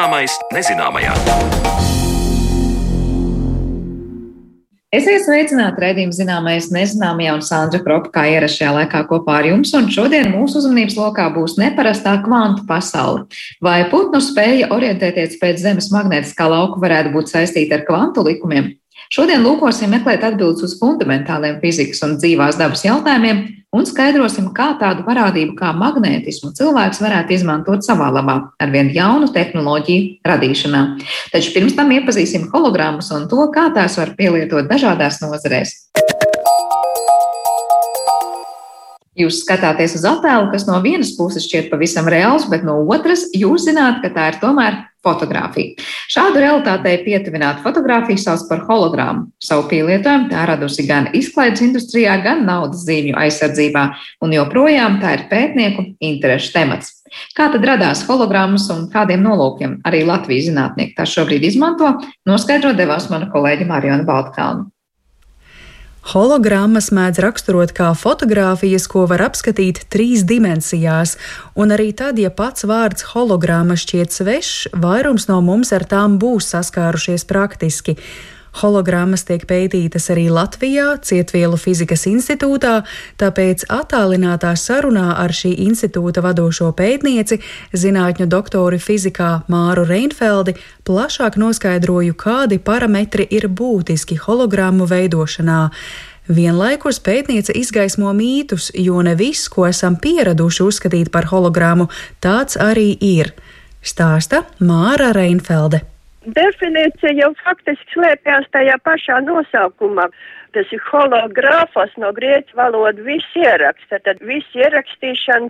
Zināmais nezināmajā. Esiet sveicināti redzējuma zināmais nezināmajā un Sandra Kropa kā ierašajā laikā kopā ar jums, un šodien mūsu uzmanības lokā būs neparastā kvantu pasaule. Vai putnu spēja orientēties pēc Zemes magnētiskā lauka varētu būt saistīta ar kvantu likumiem? Šodien lūkosim meklēt atbildes uz fundamentāliem fizikas un dzīvās dabas jautājumiem un skaidrosim, kā tādu parādību kā magnētismu cilvēks varētu izmantot savā labā ar vien jaunu tehnoloģiju radīšanā. Taču pirms tam iepazīsim hologrammas un to, kā tās var pielietot dažādās nozarēs. Jūs skatāties uz attēlu, kas no vienas puses šķiet pavisam reāls, bet no otras jūs zināt, ka tā ir tomēr fotografija. Šādu realitātei pietuvinātu fotografiju sauc par hologrammu. Savu pielietojumu tā radusi gan izklaides industrijā, gan naudas zīmju aizsardzībā, un joprojām tā ir pētnieku interešu temats. Kā tad radās hologrammas un kādiem nolūkiem arī Latvijas zinātnieki tā šobrīd izmanto, noskaidro devās mana kolēģa Marijona Baltkalna. Hologrammas mēdz raksturot kā fotogrāfijas, ko var apskatīt trīs dimensijās, un arī tad, ja pats vārds hologramma šķiet svešs, vairums no mums ar tām būs saskārušies praktiski. Hologrammas tiek pētītas arī Latvijā, Cietvielu fizikas institūtā, tāpēc attālinātā sarunā ar šī institūta vadošo pētnieci, zinātņu doktoru fizikā Māru Reinfeldi, plašāk noskaidroju, kādi parametri ir būtiski hologrammu veidošanā. Vienlaikus pētniece izgaismo mītus, jo ne viss, ko esam pieraduši uzskatīt par hologrammu, tāds arī ir. Stāsta Māra Reinfelde. Definīcija jau faktiski slēpjas tajā pašā nosaukumā. Tas ir hologrāfos no grieķu valodas viss ieraksts. Tad viss ierakstīšana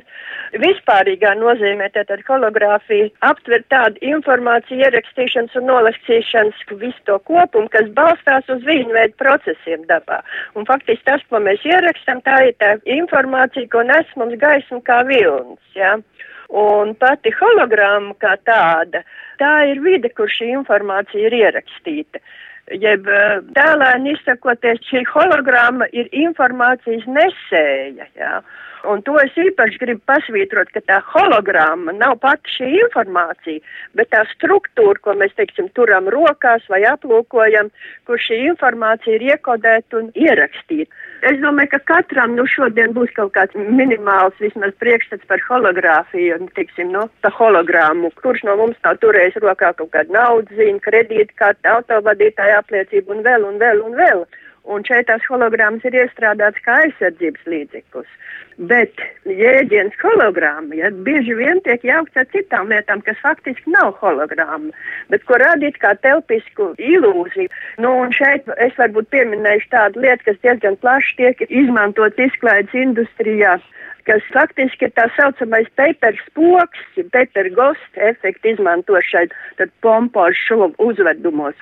vispārīgā nozīmē, tad hologrāfija aptver tādu informāciju ierakstīšanas un nolakstīšanas visu to kopumu, kas balstās uz vienu veidu procesiem dabā. Un faktiski tas, ko mēs ierakstam, tā ir tā informācija, ko nes mums gaisma kā vilnis. Ja? Un pati hologramma kā tāda, tā ir vide, kur šī informācija ir ierakstīta. Jeb tēlēni izsakoties, šī hologramma ir informācijas nesēja. Jā. Un to es īpaši gribu pasvītrot, ka tā hologramma nav pati šī informācija, bet tā struktūra, ko mēs, teiksim, turam rokās vai aplūkojam, kur šī informācija ir iekodēta un ierakstīta. Es domāju, ka katram nu, šodien būs kaut kāds minimāls vismaz priekšstats par hologrāfiju, un, tiksim, nu, tā hologrammu. Kurš no mums nav turējis rokā kaut kādu naudas zīmi, kredītkarti, autovadītāja apliecību un vēl un vēl un vēl. Un šeit tās hologrammas ir iestrādāts kā aizsardzības līdzeklis. Bet jēdziens hologramma ja, bieži vien tiek jaukts ar citām lietām, kas faktiski nav hologramma, bet ko radīt kā telpisku ilūziju. Nu, un šeit es varbūt pieminēšu tādu lietu, kas diezgan plaši tiek izmantot izklaides industrijā kas faktiski ir tā saucamais paper spoks, paper ghost efektu izmantošana pompožu šovu uzvedumos.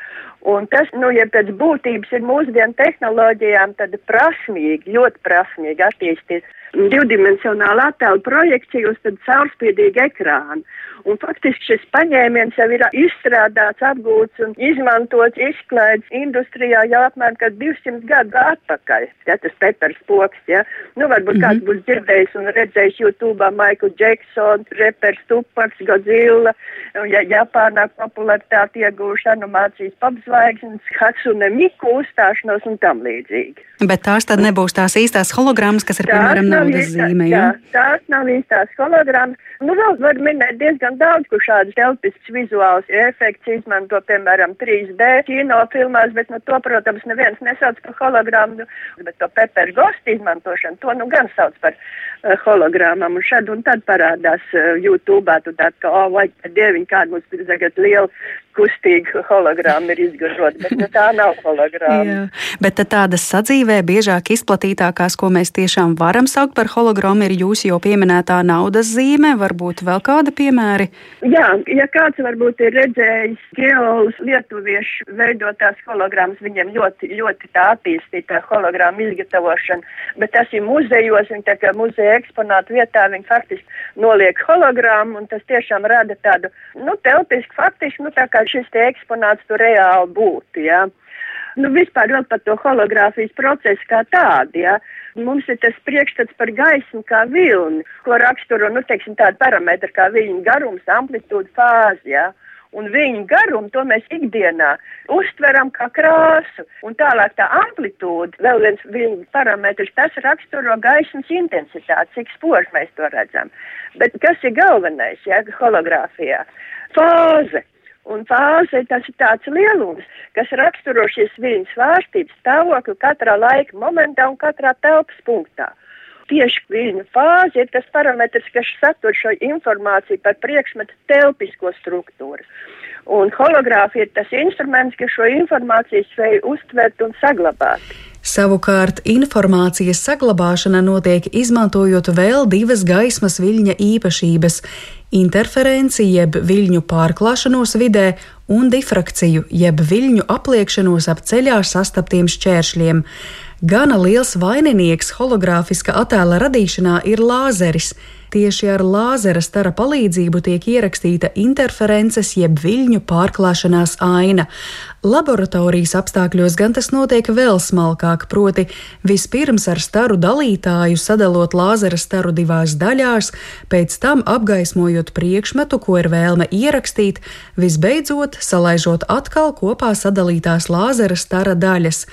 Un tas, nu, ja pēc būtības ir mūsdienu tehnoloģijām, tad prasmīgi, ļoti prasmīgi attīstīt divdimensionālu attēlu projekciju uz caurspīdīgu ekrānu. Un faktiski šis paņēmiens jau ir izstrādāts, apgūts un izmantots izklaides industrijā jau apmēram 200 gadu atpakaļ. Ja, tas Peters Poks, ja. Nu, varbūt mm -hmm. kāds būs dzirdējis un redzējis YouTube Michael Jackson, repers Tupaks, Godzilla, ja Japānā popularitāti iegūša animācijas popzvaigznes, Hatsune Miku uzstāšanos un tam līdzīgi. Bet tās tad nebūs tās īstās hologrammas, kas ir, tās piemēram, naudas zīme, ja? Jā, tās nav īstās hologrammas. Nu, vēl var minēt diezgan daudz, kur šādas telpiskas vizuāls efekts izmanto, piemēram, 3D kinofilmās, bet nu, to, protams, neviens nesauc par hologrammu, bet to Pepper Ghost izmantošanu, to nu gan sauc par uh, hologrammam, un šad un tad parādās uh, YouTube, tu tā kā, o, oh, vai dieviņ, kāda mums tagad liela kustīga hologramma ir izgudrota, bet nu, tā nav hologramma. bet tādas sadzīvē biežāk izplatītākās, ko mēs tiešām varam saukt par hologrammu, ir jūsu jau pieminētā naudas zīme, varbūt vēl kāda piemēri? Jā, ja kāds varbūt ir redzējis geolus lietuviešu veidotās hologrammas, viņiem ļoti, ļoti tā attīstītā hologramma izgatavošana, bet tas ir muzejos, viņi tā kā muzeja eksponātu vietā, viņi faktiski noliek hologrammu, un tas tiešām rada tādu, nu, telpisku, faktiski, nu, tā kā šis eksponāts tur reāli būtu. Ja. Nu, vispār vēl par to hologrāfijas procesu kā tādu. Ja. Mums ir tas priekšstats par gaismu kā vilni, ko raksturo, nu, teiksim, tādu parametru kā viņa garums, amplitūda, fāzi. Ja. un viņu garumu to mēs ikdienā uztveram kā krāsu. Un tālāk tā amplitūda, vēl viens viņa parametrs, tas raksturo gaismas intensitāti, cik spoži mēs to redzam. Bet kas ir galvenais, ja, hologrāfijā? Fāze. Un fāze tas ir tāds lielums, kas raksturo šīs viņas svārstības stāvokli katrā laika momentā un katrā telpas punktā tieši viņa fāze ir tas parametrs, kas satur šo informāciju par priekšmetu telpisko struktūru. Un hologrāfija ir tas instruments, kas šo informāciju spēj uztvert un saglabāt. Savukārt informācijas saglabāšana notiek izmantojot vēl divas gaismas viļņa īpašības - interferenci jeb viļņu pārklāšanos vidē un difrakciju jeb viļņu apliekšanos ap ceļā sastaptiem šķēršļiem. Gana liels vaininieks hologrāfiska attēla radīšanā ir lāzeris. Tieši ar lāzera stara palīdzību tiek ierakstīta interferences jeb viļņu pārklāšanās aina. Laboratorijas apstākļos gan tas notiek vēl smalkāk, proti vispirms ar staru dalītāju sadalot lāzera staru divās daļās, pēc tam apgaismojot priekšmetu, ko ir vēlme ierakstīt, visbeidzot salaižot atkal kopā sadalītās lāzera stara daļas.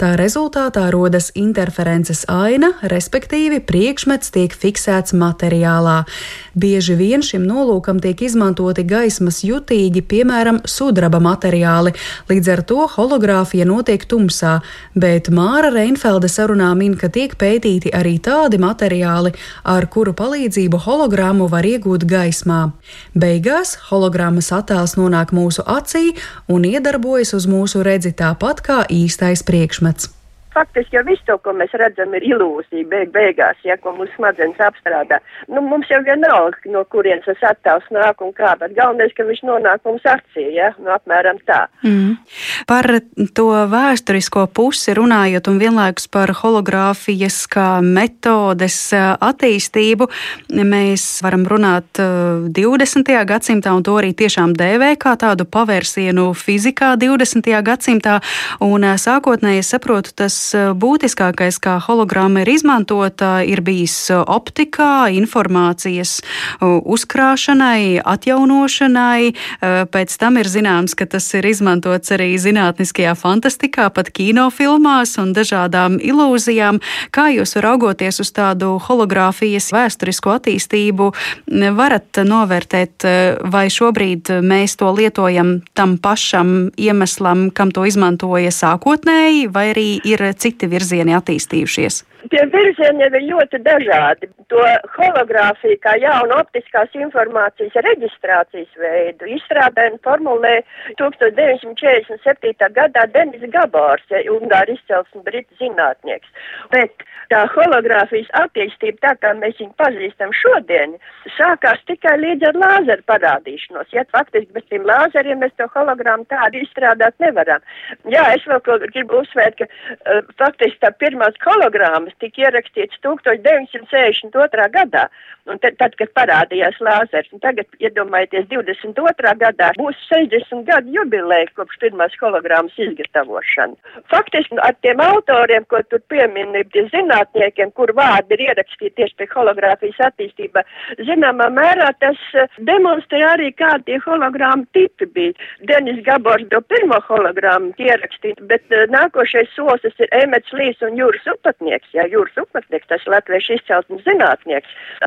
Tā rezultātā rodas interferences aina, respektīvi priekšmets tiek fiksēts materiālā. Bieži vien šim nolūkam tiek izmantoti gaismas jutīgi, piemēram, sudraba materiāli, līdz ar to hologrāfija notiek tumsā, bet Māra Reinfelde sarunā min, ka tiek pētīti arī tādi materiāli, ar kuru palīdzību hologrammu var iegūt gaismā. Beigās hologrammas attēls nonāk mūsu acī un iedarbojas uz mūsu redzi tāpat kā īstais priekšmets That's. Faktiski jau viss to, ko mēs redzam, ir ilūzija beig beigās, ja ko mūsu smadzenes apstrādā. Nu, mums jau vienalga, no kurienes tas attēls nāk un kā, bet galvenais, ka viņš nonāk mums acī, ja, nu apmēram tā. Mm. Par to vēsturisko pusi runājot un vienlaikus par hologrāfijas kā metodes attīstību, mēs varam runāt 20. gadsimtā un to arī tiešām dēvē kā tādu pavērsienu fizikā 20. gadsimtā, un sākotnēji saprotu, tas būtiskākais, kā hologrāma ir izmantota, ir bijis eh, optikā, informācijas eh, uzkrāšanai, atjaunošanai. Pēc tam ir zināms, ka tas ir izmantots arī zinātniskajā fantastikā, pat kinofilmās un dažādām ilūzijām. Kā jūs raugoties uz tādu hologrāfijas vēsturisko attīstību, varat novērtēt, vai šobrīd mēs to lietojam tam pašam iemeslam, kam to izmantoja sākotnēji, vai arī ir citi virzieni attīstījušies? Tie virzieni ir ļoti dažādi. To hologrāfiju kā jaunu optiskās informācijas reģistrācijas veidu izstrādāja un formulē 1947. gadā Denis Gabors, ja, Ungāri izcelsmes britu zinātnieks. Bet tā hologrāfijas attīstība, tā kā mēs viņu pazīstam šodien, sākās tikai līdz ar lāzeru parādīšanos. Ja faktiski bez tiem lāzeriem mēs to hologrammu tādu izstrādāt nevaram. Jā, es vēl gribu uzsvērt, ka uh, faktiski tā pirmās hologrammas tika ierakstīts 1962. gadā, un tad, tad kad parādījās lāzers. Un tagad, iedomājieties, 22. gadā būs 60 gadu jubileja kopš pirmās hologrammas izgatavošana. Faktiski ar tiem autoriem, ko tur piemini, tie zināt, zinātniekiem, kur vārdi ir ierakstīti tieši pie hologrāfijas attīstība, zināmā mērā tas eh, demonstrē arī, kā tie hologrāmu tipi bija. Denis Gabors to pirmo hologrāmu ierakstīt, bet uh, nākošais solis ir Emets Līs un Jūras upatnieks. Jā, Jūras upatnieks, tas latviešu izcelsmes zinātnieks.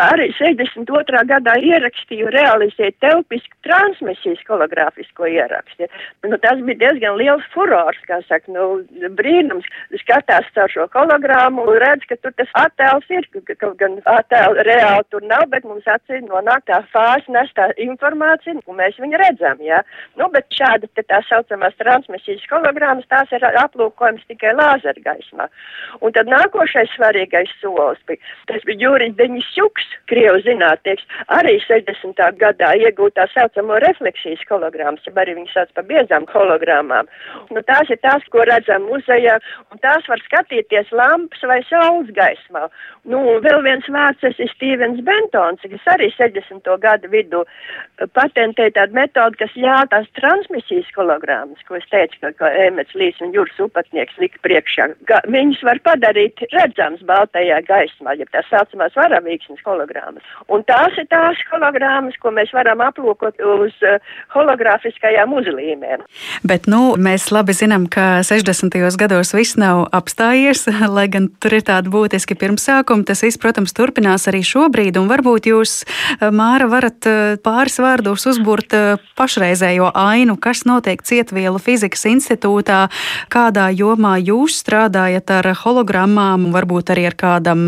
Arī 62. gadā ierakstīju realizēt telpisku transmisijas hologrāfisko ieraksti. Nu, tas bija diezgan liels furors, kā saka, nu, brīnums. Skatās caur šo hologrāmu un redz, ka tur tas attēls ir, ka kaut gan attēlu reāli tur nav, bet mums acī nonāk tā fāze, nes tā informācija, un mēs viņu redzam, jā. Nu, bet šāda te tā saucamās transmisijas hologrammas, tās ir aplūkojums tikai lāzergaismā. Un tad nākošais svarīgais solis bija, tas bija Jūris Deņisjuks, Krievu zinātnieks, arī 60. gadā iegūt tā saucamo refleksijas hologrammas, ja arī viņi sauc par biezām hologrammām. Nu, tās ir tās, ko redzam muzejā, un tās var skatīties lampas vai saules gaismā. Nu, vēl viens vārds ir Stīvens Bentons, kas arī 60. gadu vidū eh, patentēja tādu metodu, kas ļauj tās transmisijas hologrammas, ko es teicu, ka, ka Emets Līs un Jūras upatnieks lika priekšā. Ka viņus var padarīt redzam redzams baltajā gaismā, ja tā saucamās varavīksnes hologrāmas. Un tās ir tās hologrāmas, ko mēs varam aplūkot uz uh, hologrāfiskajām uzlīmēm. Bet, nu, mēs labi zinām, ka 60. gados viss nav apstājies, lai gan tur ir tādi būtiski pirmsākumi. Tas viss, protams, turpinās arī šobrīd, un varbūt jūs, uh, Māra, varat uh, pāris vārdos uzburt pašreizējo ainu, kas notiek Cietvielu fizikas institūtā, kādā jomā jūs strādājat ar hologrammām, varbūt arī ar kādam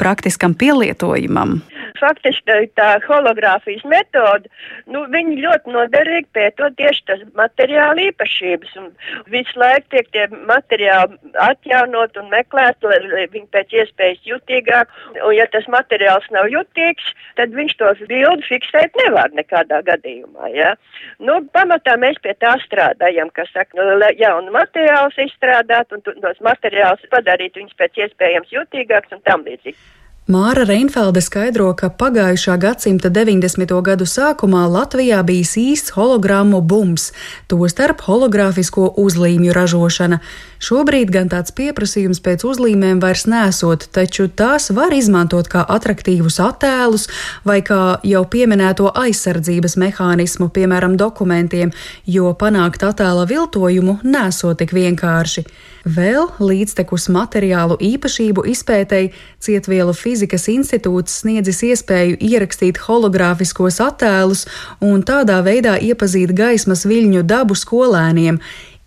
praktiskam pielietojumam? faktiski tā hologrāfijas metode, nu, viņi ļoti noderīgi pētot tieši tas materiāla īpašības. Un visu laiku tiek tie materiāli atjaunot un meklēt, lai viņi pēc iespējas jutīgāk. Un ja tas materiāls nav jutīgs, tad viņš tos bildi fiksēt nevar nekādā gadījumā. Ja? Nu, pamatā mēs pie tā strādājam, kas saka, nu, jaunu materiālus izstrādāt un tos materiālus padarīt viņus pēc iespējams jutīgāks un tam līdzīgi. Māra Reinfelde skaidro, ka pagājušā gadsimta 90. gadu sākumā Latvijā bijis īsts hologrammu bums, tostarp hologrāfisko uzlīmju ražošana. Šobrīd gan tāds pieprasījums pēc uzlīmēm vairs nesot, taču tās var izmantot kā attraktīvus attēlus vai kā jau pieminēto aizsardzības mehānismu, piemēram, dokumentiem, jo panākt attēla viltojumu nesot tik vienkārši. Vēl līdztekus materiālu īpašību izpētēji Cietvielu fizikas institūts sniedzis iespēju ierakstīt hologrāfiskos attēlus un tādā veidā iepazīt gaismas viļņu dabu skolēniem.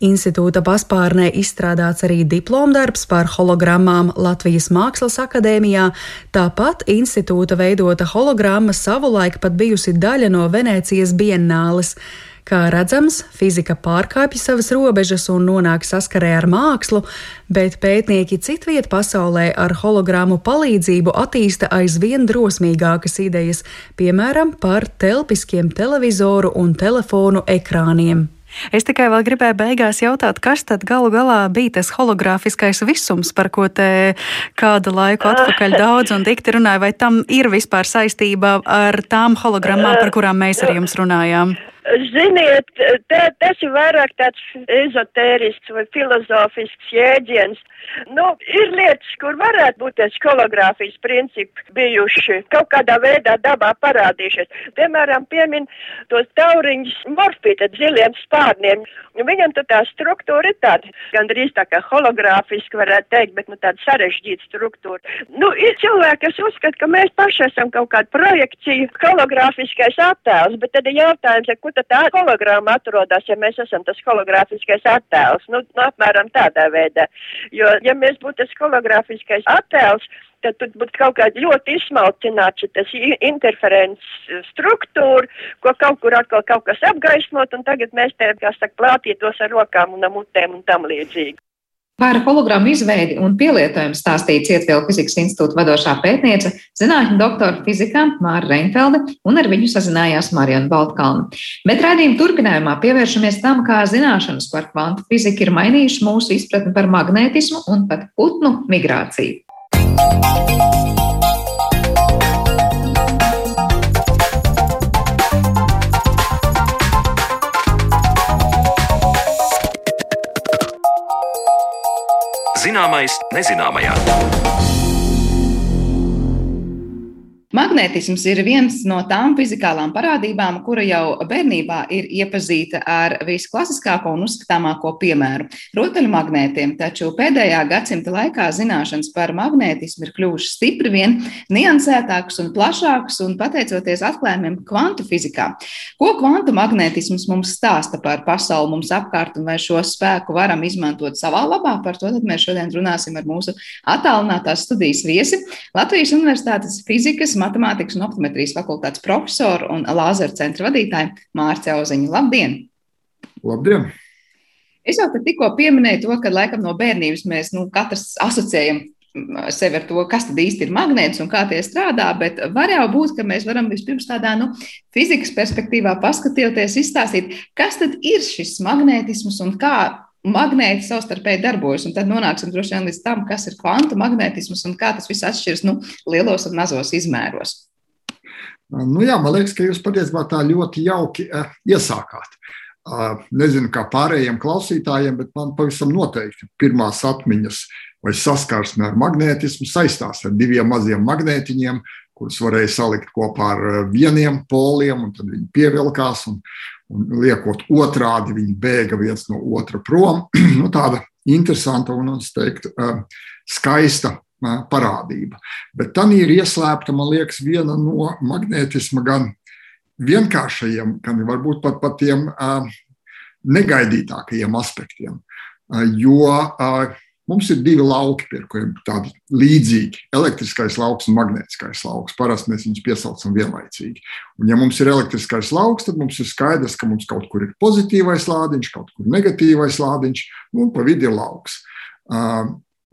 Institūta paspārnē izstrādāts arī diplomdarbs par hologrammām Latvijas Mākslas akadēmijā, tāpat institūta veidota hologramma savulaik pat bijusi daļa no Venēcijas biennāles. Kā redzams, fizika pārkāpj savas robežas un nonāk saskarē ar mākslu, bet pētnieki citviet pasaulē ar hologrammu palīdzību attīsta aizvien drosmīgākas idejas, piemēram, par telpiskiem televizoru un telefonu ekrāniem. Es tikai vēl gribēju beigās jautāt, kas tad galu galā bija tas hologrāfiskais visums, par ko te kādu laiku atpakaļ daudz un dikti runāja, vai tam ir vispār saistība ar tām hologrammām, par kurām mēs ar jums runājām? Ziniet, te, tas ir vairāk tāds ezotērisks vai filozofisks jēdziens. Nu, ir lietas, kur varētu būt tas hologrāfijas principi bijuši kaut kādā veidā dabā parādījušies. Piemēram, piemin tos tauriņus morfīta ziliem spārniem. Viņam tad tā struktūra ir tāda, gandrīz tā kā hologrāfiski varētu teikt, bet nu tāda sarežģīta struktūra. Nu, ir cilvēki, kas uzskata, ka mēs paši esam kaut kāda projekcija, hologrāfiskais attēls, bet tad ir jautājums, ja, kur tad tā hologramma atrodas, ja mēs esam tas hologrāfiskais attēls. Nu, nu apmēram tādā veidā. Jo ja mēs būtu tas hologrāfiskais attēls, tad tur būtu kaut kāda ļoti izsmalcināta tas interferences struktūra, ko kaut kur atkal kaut kas apgaismot, un tagad mēs te, kā saka, plātītos ar rokām un mutēm un tam līdzīgi. Par hologrammu izveidi un pielietojumu stāstīja Cietvielu fizikas institūta vadošā pētniece, zinātņu doktora fizikā Māra Reinfelde, un ar viņu sazinājās Marijana Baltkalna. Bet raidījuma turpinājumā pievēršamies tam, kā zināšanas par kvantu fiziku ir mainījušas mūsu izpratni par magnētismu un pat putnu migrāciju. Zināmais nezināmajā. Magnētisms ir viens no tām fizikālām parādībām, kura jau bērnībā ir iepazīta ar visklasiskāko un uzskatāmāko piemēru - rotaļmagnētiem. Taču pēdējā gadsimta laikā zināšanas par magnētismu ir kļuvušas stipri vien niansētākas un plašākas, un pateicoties atklājumiem kvantu fizikā. Ko kvantu magnētisms mums stāsta par pasauli mums apkārt, un vai šo spēku varam izmantot savā labā? Par to mēs šodien runāsim ar mūsu attālinātās studijas viesi Latvijas Universitātes fizikas matemātikas un optometrijas fakultātes profesoru un lāzeru centra vadītāju Mārci Auziņu. Labdien! Labdien! Es jau tikko pieminēju to, ka laikam no bērnības mēs nu, katrs asociējam sevi ar to, kas tad īsti ir magnēts un kā tie strādā, bet var jau būt, ka mēs varam vispirms tādā nu, fizikas perspektīvā paskatīties, izstāstīt, kas tad ir šis magnētisms un kā magnēti savstarpēji darbojas. Tad nonāksim droši vien līdz tam, kas ir kvantu magnētisms un kā tas viss atšķiras nu, lielos un mazos izmēros. Nu jā, man liekas, ka jūs patiesībā tā ļoti jauki uh, iesākāt. Nezinu, kā pārējiem klausītājiem, bet man pavisam noteikti pirmās atmiņas vai saskarsme ar magnētismu saistās ar diviem maziem magnētiņiem, kurus varēja salikt kopā ar vieniem poliem, un tad viņi pievilkās, un, un liekot otrādi, viņi bēga viens no otra prom. nu, tāda interesanta un, es teiktu, skaista parādība. Bet tam ir ieslēpta, man liekas, viena no magnētisma gan vienkāršajiem, gan varbūt pat par tiem negaidītākajiem aspektiem. Jo mums ir divi lauki, pie kuriem tādi līdzīgi - elektriskais lauks un magnētiskais lauks. Parasti mēs viņus piesaucam vienlaicīgi. Un, ja mums ir elektriskais lauks, tad mums ir skaidrs, ka mums kaut kur ir pozitīvais lādiņš, kaut kur negatīvais lādiņš, un pa vidu ir lauks.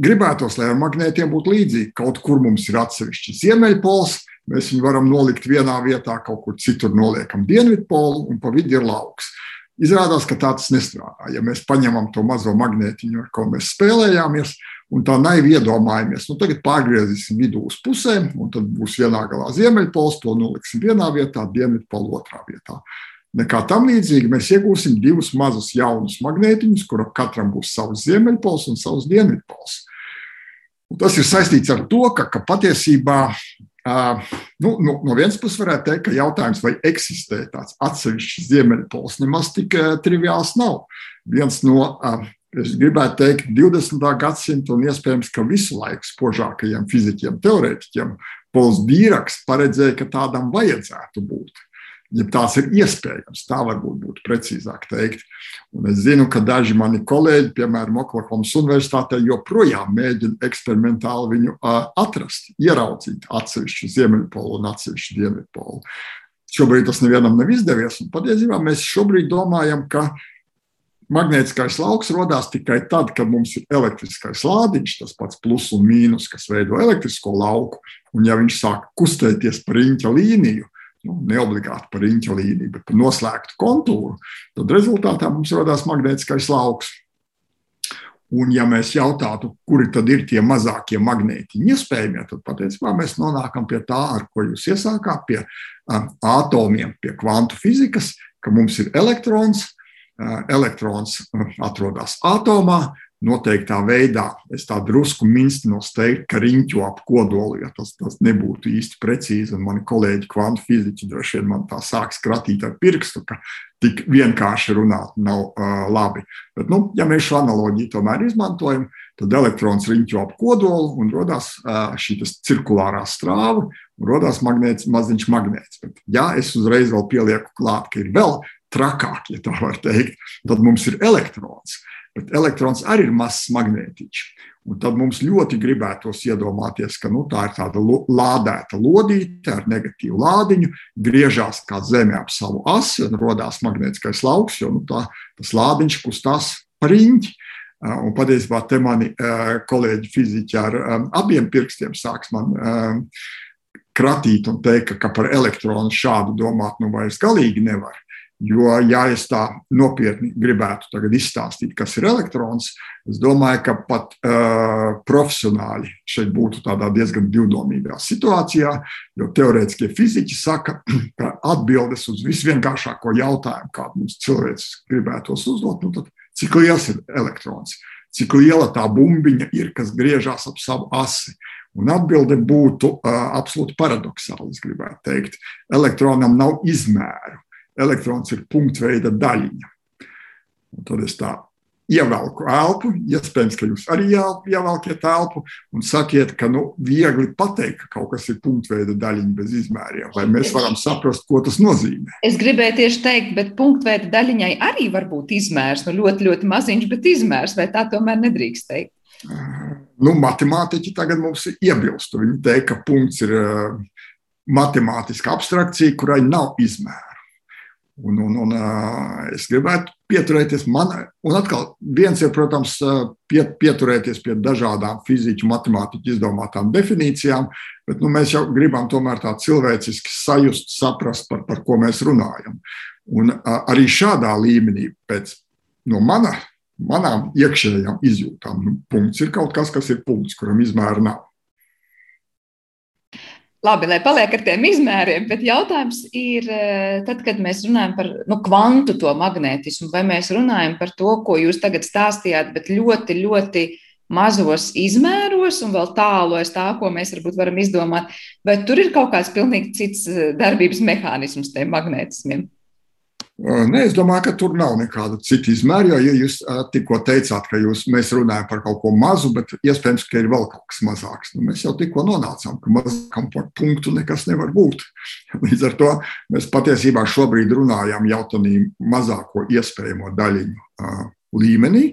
Gribētos, lai ar magnētiem būtu līdzīgi. Kaut kur mums ir atsevišķs ziemeļpols, Mēs viņu varam nolikt vienā vietā, kaut kur citur noliekam dienvidpolu, un pa vidu ir lauks. Izrādās, ka tā tas nestrādā. Ja mēs paņemam to mazo magnētiņu, ar ko mēs spēlējāmies, un tā naivi iedomājamies, nu tagad pārgriezīsim vidū uz pusēm, un tad būs vienā galā ziemeļpols, to noliksim vienā vietā, dienvidpolu otrā vietā. Nekā tam līdzīgi mēs iegūsim divus mazus jaunus magnētiņus, kuram katram būs savs ziemeļpols un savs dienvidpols. Un tas ir saistīts ar to, ka, ka patiesībā Uh, nu, nu, no vienas puses, varētu teikt, ka jautājums, vai eksistē tāds atsevišķs ziemeļpols, nemaz tik uh, triviāls nav. Viens no, uh, es gribētu teikt, 20. gadsimta un iespējams, ka visu laiku spožākajiem fizikiem, teorētiķiem, Pols Dīraks paredzēja, ka tādam vajadzētu būt ja tās ir iespējams. Tā varbūt būtu precīzāk teikt. Un es zinu, ka daži mani kolēģi, piemēram, Oklahomas Universitātē, joprojām mēģina eksperimentāli viņu atrast, ieraudzīt atsevišķu ziemeļpolu un atsevišķu dienvidpolu. Šobrīd tas nevienam nav izdevies. Patiesībā mēs šobrīd domājam, ka magnētiskais lauks radās tikai tad, kad mums ir elektriskais lādiņš, tas pats plus un mīnus, kas veido elektrisko lauku. Un, ja viņš sāk kustēties pa riņķa līniju, nu, neobligāti par riņķa līniju, bet par noslēgtu kontūru, tad rezultātā mums radās magnētiskais lauks. Un, ja mēs jautātu, kuri tad ir tie mazākie magnētiņi iespējamie, tad patiesībā mēs nonākam pie tā, ar ko jūs iesākāt, pie uh, atomiem, pie kvantu fizikas, ka mums ir elektrons. Elektrons atrodas atomā, noteiktā veidā. Es tā drusku minstinos teikt, ka riņķo ap kodolu, ja tas, tas nebūtu īsti precīzi. Un mani kolēģi kvantu fiziķi droši vien man tā sāks kratīt ar pirkstu, ka tik vienkārši runāt nav uh, labi. Bet, nu, ja mēs šo analoģiju tomēr izmantojam, tad elektrons riņķo ap kodolu un radās uh, šī cirkulārā strāva un radās magnēts, maziņš magnēts. Bet, ja es uzreiz vēl pielieku klāt, ka ir vēl trakāk, ja tā var teikt, tad mums ir elektrons. Bet elektrons arī ir mazs magnētiķis. Un tad mums ļoti gribētos iedomāties, ka nu, tā ir tāda lādēta lodīte ar negatīvu lādiņu, griežās kā zeme ap savu asi un radās magnētiskais lauks, jo nu, tā, tas lādiņš kustās riņķi. Un patiesībā te mani kolēģi fiziķi ar abiem pirkstiem sāks man kratīt un teikt, ka par elektronu šādu domāt nu vairs galīgi nevar. Jo, ja es tā nopietni gribētu izstāstīt, kas ir elektrons, es domāju, ka pat uh, profesionāļi šeit būtu tādā diezgan divdomīgā situācijā. Jo teorētiskie fiziķi saka, ka atbildes uz visvienkāršāko jautājumu, kādu mums cilvēks gribētos uzdot, nu tad cik liels ir elektrons, cik liela tā bumbiņa ir, kas griežās ap savu asi. Un atbilde būtu uh, absolūti paradoxāla. Es gribētu teikt, elektronam nav izmēru elektrons ir punktveida daļiņa. Un tad es tā ievelku elpu, iespējams, ka jūs arī ievelkiet elpu un sakiet, ka nu, viegli pateikt, ka kaut kas ir punktveida daļiņa bez izmēriem, lai mēs varam saprast, ko tas nozīmē. Es gribēju tieši teikt, bet punktveida daļiņai arī var būt izmērs, nu ļoti, ļoti maziņš, bet izmērs, vai tā tomēr nedrīkst teikt? Nu, matemātiķi tagad mums iebilst. Viņi teikt, ka punkts ir uh, matemātiska abstrakcija, kurai nav izmēra. Un, un, un, es gribētu pieturēties manai. Un atkal, viens ir, protams, pie, pieturēties pie dažādām fiziķu, matemātiķu izdomātām definīcijām, bet nu, mēs jau gribam tomēr tā cilvēciski sajust, saprast, par, par ko mēs runājam. Un arī šādā līmenī, pēc no mana, manām iekšējām izjūtām, nu, punkts ir kaut kas, kas ir punkts, kuram izmēra nav. Labi, lai paliek ar tiem izmēriem, bet jautājums ir, eh, tad, kad mēs runājam par nu, kvantu to magnētismu, vai mēs runājam par to, ko jūs tagad stāstījāt, bet ļoti, ļoti mazos izmēros un vēl tālu aiz tā, ko mēs varbūt varam izdomāt, vai tur ir kaut kāds pilnīgi cits eh, darbības mehānisms tiem magnētismiem? Nē, es domāju, ka tur nav nekāda cita izmēra. Jo, ja jūs tikko teicāt, ka jūs, mēs runājam par kaut ko mazu, bet iespējams, ka ir vēl kaut kas mazāks, nu, mēs jau tikko nonācām, ka mazākam par punktu nekas nevar būt. Līdz ar to mēs patiesībā šobrīd runājam jau tādā mazāko iespējamo daļiņu līmenī.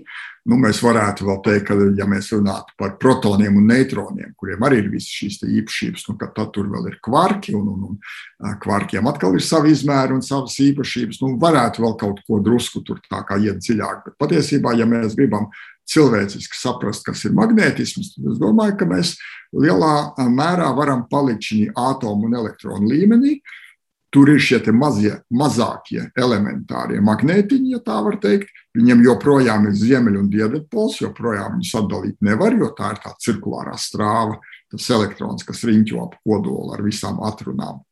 Nu, mēs varētu vēl teikt, ka, ja mēs runātu par protoniem un neitroniem, kuriem arī ir visas šīs īpašības, nu, tad tur vēl ir kvarki, un, un, un kvarkiem atkal ir savi izmēri un savas īpašības. Nu, varētu vēl kaut ko drusku tur tā kā iet dziļāk. Bet patiesībā, ja mēs gribam cilvēciski saprast, kas ir magnētisms, tad es domāju, ka mēs lielā mērā varam palikt šī atomu un elektronu līmenī. Tur ir šie mazie, mazākie elementārie magnētiņi, ja tā var teikt, Viņam joprojām ir ziemeļ- un dienvidpols, joprojām viņus atdalīt nevar, jo tā ir tā cirkulārā strāva, tas elektrons, kas riņķo ap kodolu ar visām atrunām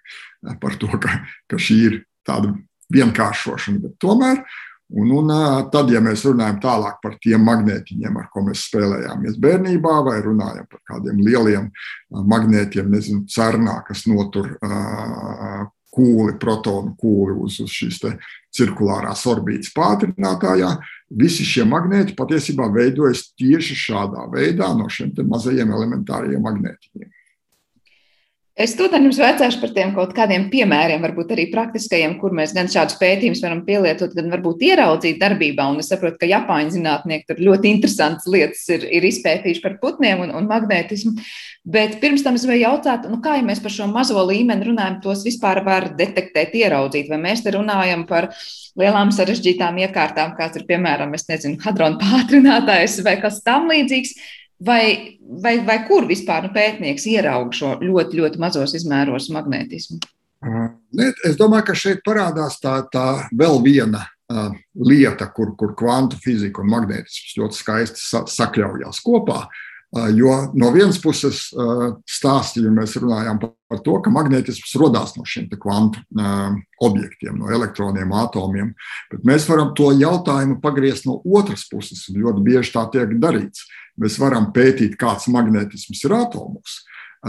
par to, ka, ka šī ir tāda vienkāršošana. Bet tomēr, un, un tad, ja mēs runājam tālāk par tiem magnētiņiem, ar ko mēs spēlējāmies bērnībā, vai runājam par kādiem lieliem magnētiem, nezinu, cernā, kas notur kūli, protonu kūli uz, uz šīs cirkulārās orbītas pātrinātājā. Visi šie magnēti patiesībā veidojas tieši šādā veidā no šiem mazajiem elementāriem magnētiņiem. Es tūdaļ jums vecāšu par tiem kaut kādiem piemēriem, varbūt arī praktiskajiem, kur mēs gan šādus pētījumus varam pielietot, gan varbūt ieraudzīt darbībā. Un es saprotu, ka Japāņu zinātnieki tur ļoti interesantas lietas ir, ir izpētījuši par putniem un, un magnētismu. Bet pirms tam es gribēju jautāt, nu, kā ja mēs par šo mazo līmeni runājam, tos vispār var detektēt, ieraudzīt, vai mēs te runājam par lielām sarežģītām iekārtām, kāds ir piemēram, es nezinu, hadrona pātrinātājs vai kas tam līdzīgs. Vai, vai, vai kur vispār nu, pētnieks ieraug šo ļoti, ļoti mazos izmēros magnētismu? Es domāju, ka šeit parādās tā, tā vēl viena lieta, kur, kur kvantu fizika un magnētisms ļoti skaisti sa sakļaujās kopā. Jo no vienas puses stāstīja, mēs runājām par to, ka magnētisms radās no šiem kvantu objektiem, no elektroniem, atomiem, bet mēs varam to jautājumu pagriezt no otras puses, un ļoti bieži tā tiek darīts. Mēs varam pētīt, kāds magnētisms ir atomos,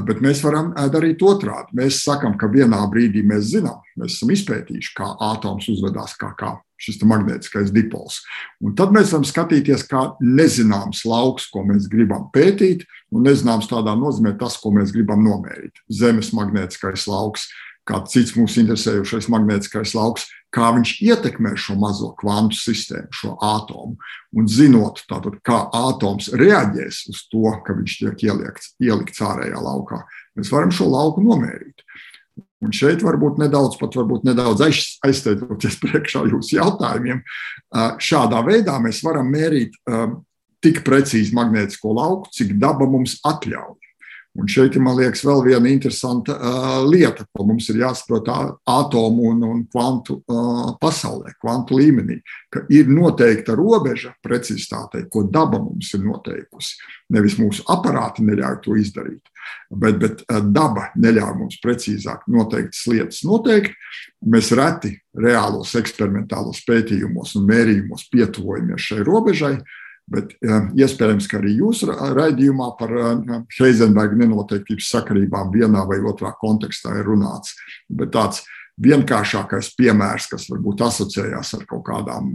bet mēs varam darīt otrādi. Mēs sakām, ka vienā brīdī mēs zinām, mēs esam izpētījuši, kā atoms uzvedās, kā, kā šis magnētiskais dipols. Un tad mēs varam skatīties, kā nezināms lauks, ko mēs gribam pētīt, un nezināms tādā nozīmē tas, ko mēs gribam nomērīt. Zemes magnētiskais lauks, kāds cits mūs interesējošais magnētiskais lauks, kā viņš ietekmē šo mazo kvantu sistēmu, šo atomu. Un zinot, tātad, kā atoms reaģēs uz to, ka viņš tiek ielikts, ielikts ārējā laukā, mēs varam šo lauku nomērīt. Un šeit varbūt nedaudz, pat varbūt nedaudz aizsteidzoties priekšā jūsu jautājumiem. Šādā veidā mēs varam mērīt tik precīzi magnētisko lauku, cik daba mums atļauj. Un šeit ir, liekas, vēl viena interesanta uh, lieta, ko mums ir jāsaprot atomu un, un kvantu uh, pasaulē, kvantu līmenī, ka ir noteikta robeža precizitātei, ko daba mums ir noteikusi. Nevis mūsu aparāti neļauj to izdarīt, bet, bet daba neļauj mums precīzāk noteiktas lietas noteikt. Mēs reti reālos eksperimentālos pētījumos un mērījumos pietuvojamies šai robežai. Bet iespējams, ka arī jūsu raidījumā par Heizenberga nenoteiktības sakarībām vienā vai otrā kontekstā ir runāts. Bet tāds vienkāršākais piemērs, kas varbūt asociējās ar kaut kādām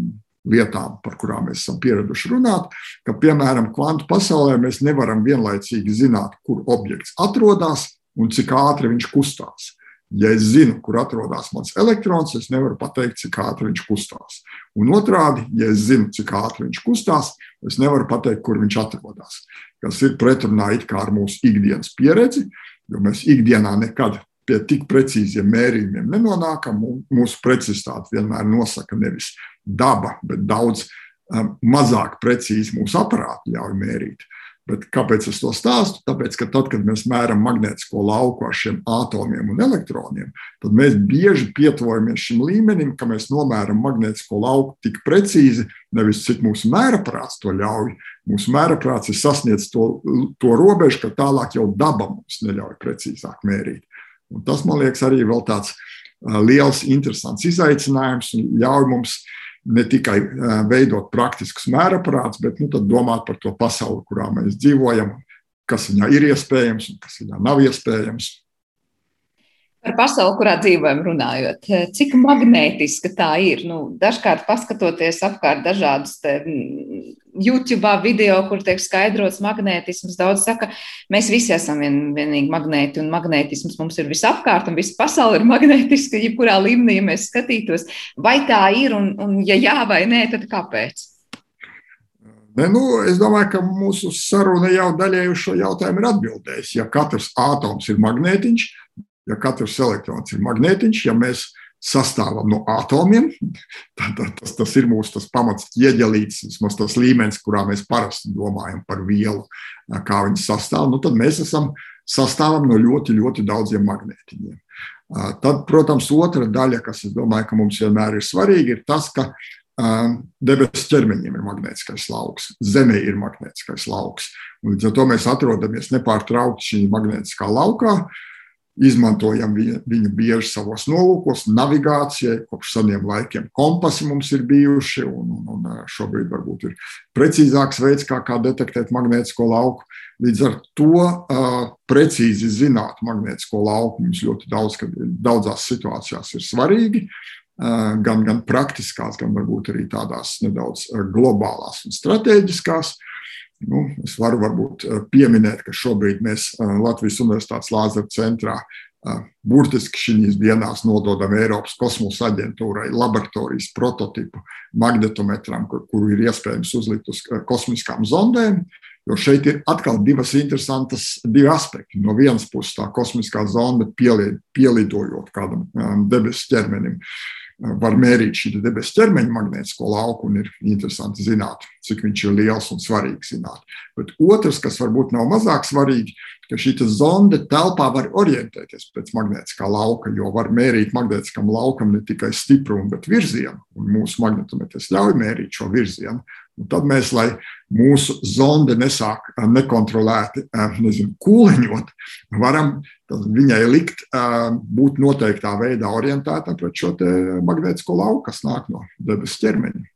lietām, par kurām mēs esam pieraduši runāt, ka, piemēram, kvantu pasaulē mēs nevaram vienlaicīgi zināt, kur objekts atrodas un cik ātri viņš kustās. Ja es zinu, kur atrodas mans elektrons, es nevaru pateikt, cik ātri viņš kustās. Un otrādi, ja es zinu, cik ātri viņš kustās, es nevaru pateikt, kur viņš atrodas. Tas ir pretrunā ar mūsu ikdienas pieredzi, jo mēs ikdienā nekad pie tik precīziem mērījumiem nenonākam. Mūsu precizitāte vienmēr nosaka nevis daba, bet daudz um, mazāk precīzi mūsu aparāti ļauj mērīt. Bet kāpēc es to stāstu? Tāpēc, ka tad, kad mēs mēram magnētisko lauku ar šiem atomiem un elektroniem, tad mēs bieži pietuvojamies šim līmenim, ka mēs nomēram magnētisko lauku tik precīzi, nevis cik mūsu mēraprāts to ļauj. Mūsu mēraprāts ir sasniedzis to, to robežu, ka tālāk jau daba mums neļauj precīzāk mērīt. Un tas, man liekas, arī vēl tāds liels, interesants izaicinājums un ļauj mums ne tikai veidot praktiskus mēraparātus, bet nu, domāt par to pasauli, kurā mēs dzīvojam, kas viņā ir iespējams un kas viņā nav iespējams. Par pasauli, kurā dzīvojam, runājot, cik magnētiska tā ir. Nu, dažkārt, paskatoties apkārt dažādus YouTube video, kur tiek skaidrots magnētisms, daudz saka, mēs visi esam vien, vienīgi magnēti, un magnētisms mums ir visapkārt, un visa pasaule ir magnētiska, jebkurā līmenī, ja mēs skatītos. Vai tā ir, un, un ja jā vai nē, tad kāpēc? Ne, nu, es domāju, ka mūsu saruna jau daļai uz šo jautājumu ir atbildējusi. Ja katrs atoms ir magnētiņš, ja katrs elektrons ir magnētiņš, ja mēs sastāvam no atomiem, tad tas, tas ir mūsu tas pamats ieģelīts, vismaz tas līmenis, kurā mēs parasti domājam par vielu, kā viņas sastāv, nu, tad mēs esam sastāvam no ļoti, ļoti daudziem magnētiņiem. Tad, protams, otra daļa, kas, domāju, ka mums vienmēr ir svarīga, ir tas, ka debesu ķermeņiem ir magnētiskais lauks, Zemē ir magnētiskais lauks. Un līdz ar to mēs atrodamies nepārtraukti šī magnētiskā laukā, izmantojam viņu, bieži savos nolūkos, navigācijai. Kopš seniem laikiem kompasi mums ir bijuši, un, un, un šobrīd varbūt ir precīzāks veids, kā, kā detektēt magnētisko lauku. Līdz ar to uh, precīzi zināt magnētisko lauku mums ļoti daudz, daudzās situācijās ir svarīgi. Gan, gan praktiskās, gan varbūt arī tādās nedaudz globālās un strateģiskās. Nu, es varu varbūt pieminēt, ka šobrīd mēs Latvijas Universitātes Lāzera centrā burtiski šīs dienās nododam Eiropas kosmosa aģentūrai laboratorijas prototipu magnetometram, kur, kuru ir iespējams uzlikt uz kosmiskām zondēm. Jo šeit ir atkal divas interesantas divi aspekti. No vienas puses, tā kosmiskā zonda pielidojot kādam debesu ķermenim, uh, var mērīt šī debesu ķermeņa magnētisko lauku, un ir interesanti zināt, cik viņš ir liels un svarīgs zināt. Bet otrs, kas varbūt nav mazāk svarīgi, ka šī zonde telpā var orientēties pēc magnētiskā lauka, jo var mērīt magnētiskam laukam ne tikai stiprumu, bet virzienu. Un mūsu magnetometrs ļauj mērīt šo virzienu. Un tad mēs, lai mūsu zonde nesāk eh, nekontrolēti eh, nezinu, kūleņot, varam viņai likt eh, būt noteiktā veidā orientētam pret šo magnētisko lauku, kas nāk no debesu ķermeņa.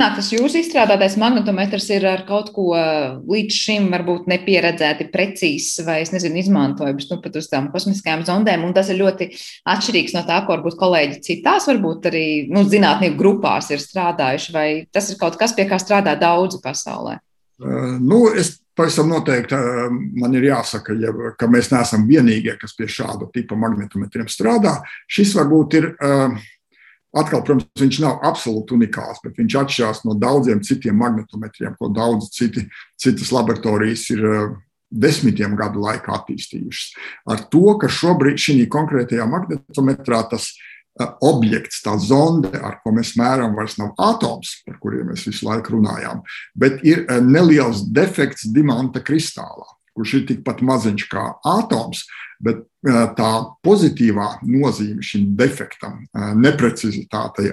Tas jūsu izstrādātais magnetometrs ir ar kaut ko līdz šim varbūt nepieredzēti precīzs vai, es nezinu, izmantojams, nu, pat uz tām kosmiskajām zondēm, un tas ir ļoti atšķirīgs no tā, ko varbūt kolēģi citās, varbūt arī, nu, zinātnieku grupās ir strādājuši, vai tas ir kaut kas, pie kā strādā daudzi pasaulē? Uh, nu, es pavisam noteikti man ir jāsaka, ja, ka mēs neesam vienīgie, kas pie šāda tipa magnetometriem strādā. Šis varbūt ir Atkal, protams, viņš nav absolūti unikāls, bet viņš atšķirās no daudziem citiem magnetometriem, ko daudz citi, citas laboratorijas ir eh, desmitiem gadu laikā attīstījušas. Ar to, ka šobrīd šī konkrētajā magnetometrā tas eh, objekts, tā zonde, ar ko mēs mēram, vairs nav atoms, par kuriem mēs visu laiku runājām, bet ir eh, neliels defekts dimanta kristālā kurš ir tikpat maziņš kā atoms, bet tā pozitīvā nozīme šim defektam, neprecizitātei,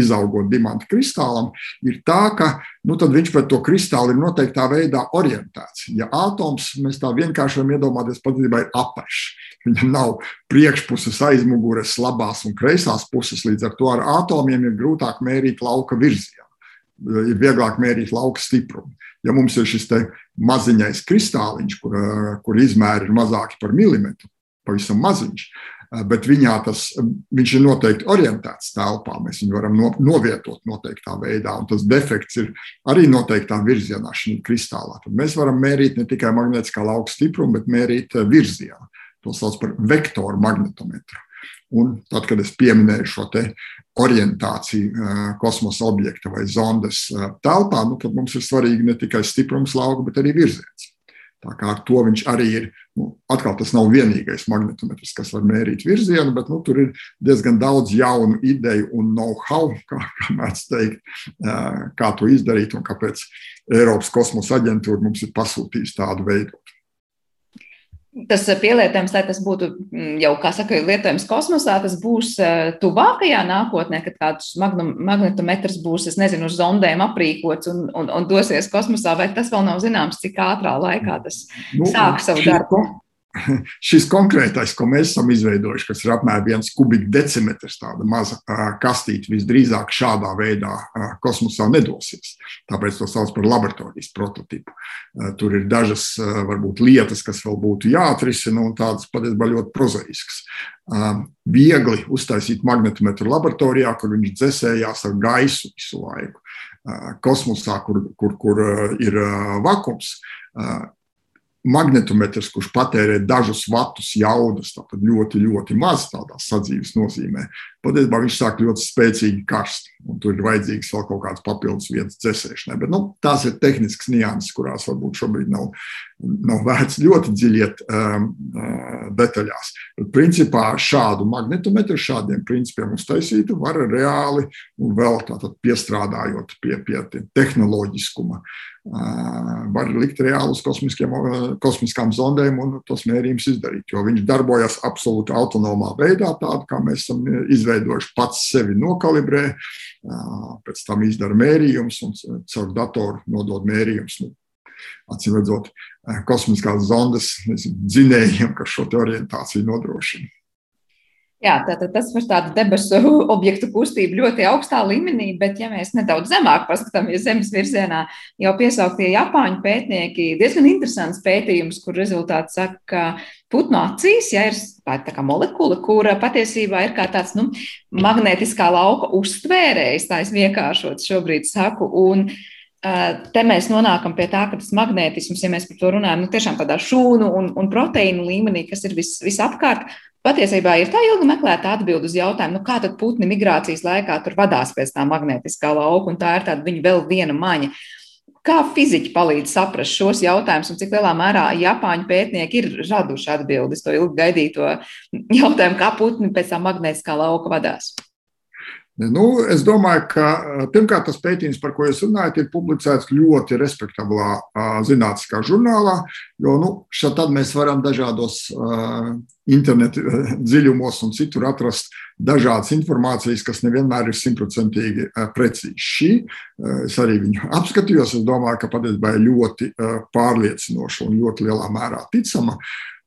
izaugot dimanta kristālam, ir tā, ka nu, viņš pret to kristālu ir noteiktā veidā orientēts. Ja atoms, mēs tā vienkārši varam iedomāties, patiesībā ir apašs. Viņam nav priekšpuses, aizmugures, labās un kreisās puses. Līdz ar to ar atomiem ir grūtāk mērīt lauka virzienu, ir vieglāk mērīt lauka stiprumu ja mums ir šis maziņais kristāliņš, kur, kur izmēri ir mazāki par milimetru, pavisam maziņš, bet viņā tas, viņš ir noteikti orientēts telpā. Mēs viņu varam no, novietot noteiktā veidā, un tas defekts ir arī noteiktā virzienā šī kristālā. Tad mēs varam mērīt ne tikai magnētiskā lauka stiprumu, bet mērīt virzienu. To sauc par vektoru magnetometru. Un tad, kad es pieminēju šo orientāciju kosmosa objekta vai zondes telpā, nu, tad mums ir svarīgi ne tikai stiprums lauka, bet arī virziens. Tā kā ar to viņš arī ir. Nu, atkal tas nav vienīgais magnetometrs, kas var mērīt virzienu, bet nu, tur ir diezgan daudz jaunu ideju un know-how, kā, kā mēdz teikt, kā to izdarīt un kāpēc Eiropas kosmosa aģentūra mums ir pasūtījusi tādu veidu tas eh, pielietojums, lai tas būtu mm, jau, kā saka, lietojams kosmosā, tas būs eh, tuvākajā nākotnē, kad kāds magnetometrs būs, es nezinu, uz zondēm aprīkots un, un, un dosies kosmosā, vai tas vēl nav zināms, cik ātrā laikā tas nu, sāk savu darbu? šis konkrētais, ko mēs esam izveidojuši, kas ir apmēram viens kubikdecimetrs, tāda maza kastīte, visdrīzāk šādā veidā kosmosā nedosies. Tāpēc to sauc par laboratorijas prototipu. Tur ir dažas varbūt lietas, kas vēl būtu jāatrisina, un tādas patiesībā ļoti prozaiskas. Viegli uztaisīt magnetometru laboratorijā, kur viņš dzēsējās ar gaisu visu laiku. Kosmosā, kur, kur, kur ir vakums, magnetometrs, kurš patērē dažus vatus jaudas, tātad ļoti, ļoti maz tādā sadzīves nozīmē, patiesībā viņš sāk ļoti spēcīgi karst. Tur ir vajadzīgs vēl kaut kāds papildus vietas dzēsēšanai. Bet nu, tās ir tehniskas nianses, kurās varbūt šobrīd nav, nav vērts ļoti dziļi iet um, uh, detaļās. Principā šādu magnetometru, šādiem principiem uztaisītu, var reāli un vēl tātad piestrādājot pie, pie tehnoloģiskuma. Uh, var likt reālus uh, kosmiskām zondēm un tos mērījumus izdarīt, jo viņš darbojas absolūti autonomā veidā, tādu kā mēs esam izveidojuši pats sevi nokalibrē, pēc tam izdara mērījumus un caur datoru nodod mērījumus. Acīm redzot, kosmiskās zondes dzinējiem, kas šo orientāciju nodrošina. Jā, tātad tas var tādu debesu objektu kustību ļoti augstā līmenī, bet, ja mēs nedaudz zemāk paskatāmies Zemes virzienā, jau piesauktie Japāņu pētnieki, diezgan interesants pētījums, kur rezultāts saka, ka putnu acīs, ja ir tā kā molekula, kura patiesībā ir kā tāds nu, magnētiskā lauka uztvērējs, tā es vienkāršot šobrīd saku. Un, Te mēs nonākam pie tā, ka tas magnētisms, ja mēs par to runājam, nu, tiešām tādā šūnu un, un proteīnu līmenī, kas ir vis, visapkārt, Patiesībā ir tā ilgi meklēta atbilde uz jautājumu, nu, kā tad putni migrācijas laikā tur vadās pēc tā magnētiskā lauka, un tā ir tāda viņa vēl viena maņa. Kā fiziķi palīdz saprast šos jautājumus, un cik lielā mērā Japāņu pētnieki ir raduši atbildes to ilgi gaidīto jautājumu, kā putni pēc tā magnētiskā lauka vadās? Nu, es domāju, ka pirmkārt tas pētījums, par ko jūs runājat, ir publicēts ļoti respektablā zinātniskā žurnālā, jo nu, šeit mēs varam dažādos internetu dziļumos un citur atrast dažādas informācijas, kas nevienmēr ir simtprocentīgi precīzi. Šī es arī viņu apskatījos, es domāju, ka patiesībā ir ļoti pārliecinoša un ļoti lielā mērā ticama.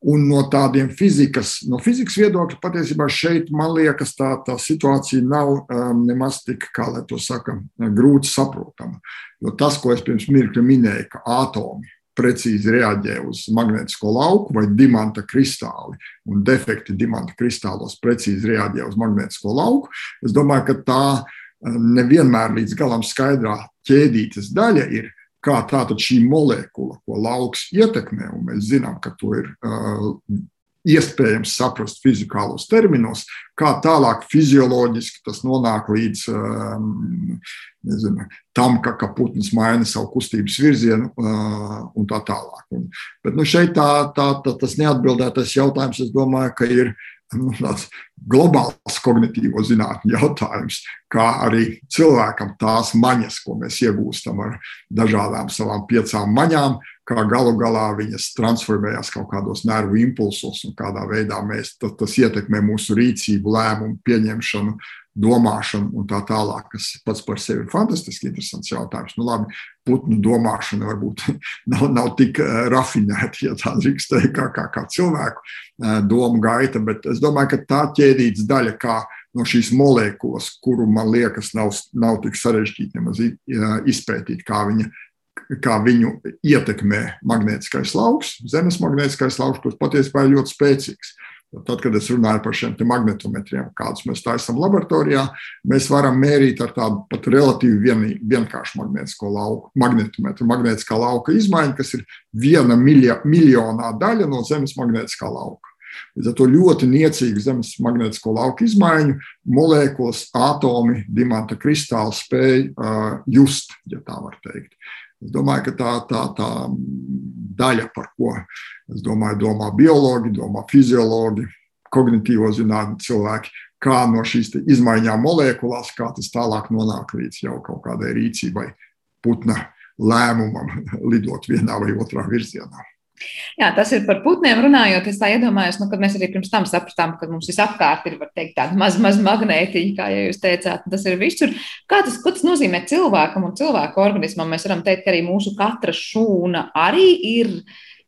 Un no tādiem fizikas, no fizikas viedokļa patiesībā šeit, man liekas, tā, tā situācija nav um, nemaz tik, kā lai to saka, grūti saprotama. Jo tas, ko es pirms mirkļa minēju, ka atomi precīzi reaģē uz magnētisko lauku vai dimanta kristāli, un defekti dimanta kristālos precīzi reaģē uz magnētisko lauku, es domāju, ka tā um, nevienmēr līdz galam skaidrā ķēdītes daļa ir kā tātad šī molekula, ko lauks ietekmē, un mēs zinām, ka to ir uh, iespējams saprast fizikālos terminos, kā tālāk fizioloģiski tas nonāk līdz um, nezinu, tam, ka, ka putns maina savu kustības virzienu un tā tālāk. Un, bet nu, šeit tā, tā, tā, tas neatbildētais jautājums, es domāju, ka ir nu, tāds globāls kognitīvo zinātņu jautājums, kā arī cilvēkam tās maņas, ko mēs iegūstam ar dažādām savām piecām maņām, kā galu galā viņas transformējas kaut kādos nervu impulsos un kādā veidā mēs, tas, tas ietekmē mūsu rīcību, lēmumu pieņemšanu, domāšanu un tā tālāk, kas pats par sevi ir fantastiski interesants jautājums. Nu, labi, putnu domāšana varbūt nav, nav tik uh, rafinēta, ja tā drīkst teikt, kā, kā, kā cilvēku uh, domu gaita, bet es domāju, ka tā ķēdītas daļa, kā no šīs molekulas, kuru man liekas, nav, nav tik sarežģīti nemaz izpētīt, kā, viņa, kā viņu ietekmē magnētiskais lauks, zemes magnētiskais lauks, kurš patiesībā ir ļoti spēcīgs. Tad, kad es runāju par šiem magnetometriem, kādus mēs taisām laboratorijā, mēs varam mērīt ar tādu pat relatīvi vien, vienkāršu magnētisko lauku, magnetometru, magnētiskā lauka izmaiņu, kas ir viena milja, miljonā daļa no Zemes magnētiskā lauka. Līdz ar to ļoti niecīgu zemes magnētisko lauku izmaiņu molekulas, atomi, dimanta kristāli spēj uh, just, ja tā var teikt. Es domāju, ka tā, tā, tā daļa, par ko es domāju, domā biologi, domā fiziologi, kognitīvo zinātņu cilvēki, kā no šīs izmaiņām molekulās, kā tas tālāk nonāk līdz jau kaut kādai rīcībai, putna lēmumam lidot vienā vai otrā virzienā. Jā, tas ir par putniem runājot. Es tā iedomājos, nu, kad mēs arī pirms tam sapratām, ka mums visapkārt ir teikt, tāda maz, maz magnētiņa, kā jūs teicāt, tas ir visur. Kā tas, ko tas nozīmē cilvēkam un cilvēku organismam? Mēs varam teikt, ka arī mūsu katra šūna arī ir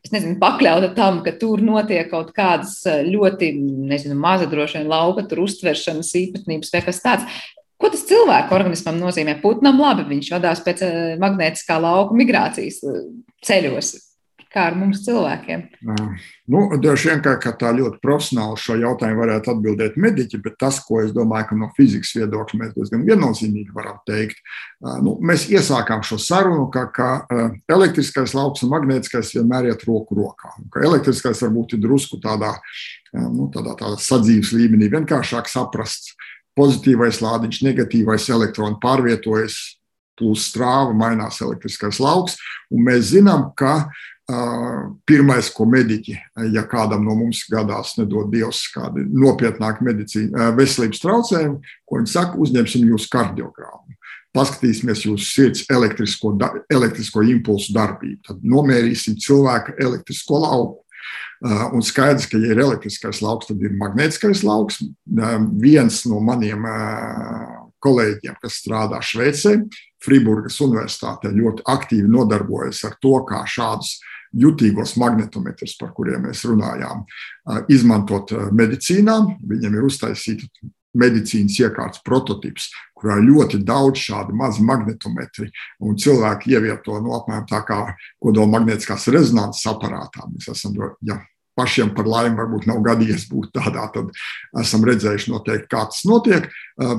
es nezinu, pakļauta tam, ka tur notiek kaut kādas ļoti, nezinu, maza droši vien lauka, uztveršanas īpatnības vai kas tāds. Ko tas cilvēku organismam nozīmē? Putnam labi, viņš vadās pēc magnētiskā lauka migrācijas ceļos kā ar mums cilvēkiem? Nu, Droši vien, ka, tā ļoti profesionāli šo jautājumu varētu atbildēt mediķi, bet tas, ko es domāju, ka no fizikas viedokļa mēs diezgan viennozīmīgi varam teikt, nu, mēs iesākām šo sarunu, ka, ka elektriskais lauks un magnētiskais vienmēr iet roku rokā. Ka elektriskais varbūt ir drusku tādā, nu, tādā, tādā sadzīves līmenī, vienkāršāk saprasts. Pozitīvais lādiņš, negatīvais elektrons pārvietojas, plus strāva, mainās elektriskais lauks. Mēs zinām, ka Pirmais, ko mediķi, ja kādam no mums gadās, nedod Dievs, kādi nopietnāki medicīna, veselības traucējumi, ko viņi saka, uzņemsim jūsu kardiogrammu, paskatīsimies jūsu sirds elektrisko, elektrisko impulsu darbību, tad nomērīsim cilvēka elektrisko lauku. Un skaidrs, ka, ja ir elektriskais lauks, tad ir magnētiskais lauks. Viens no maniem kolēģiem, kas strādā Šveicē, Friburgas Universitātē, ļoti aktīvi nodarbojas ar to, kā šādus jutīgos magnetometrus, par kuriem mēs runājām, izmantot medicīnā. Viņam ir uztaisīta medicīnas iekārtas prototyps, kurā ir ļoti daudz šādu mazu magnetometru, un cilvēki ievieto no apmēram tā kā kodola magnētiskās rezonanses aparātā. Mēs esam, ja pašiem par laimi varbūt nav gadījies būt tādā, tad esam redzējuši noteikti, kā tas notiek,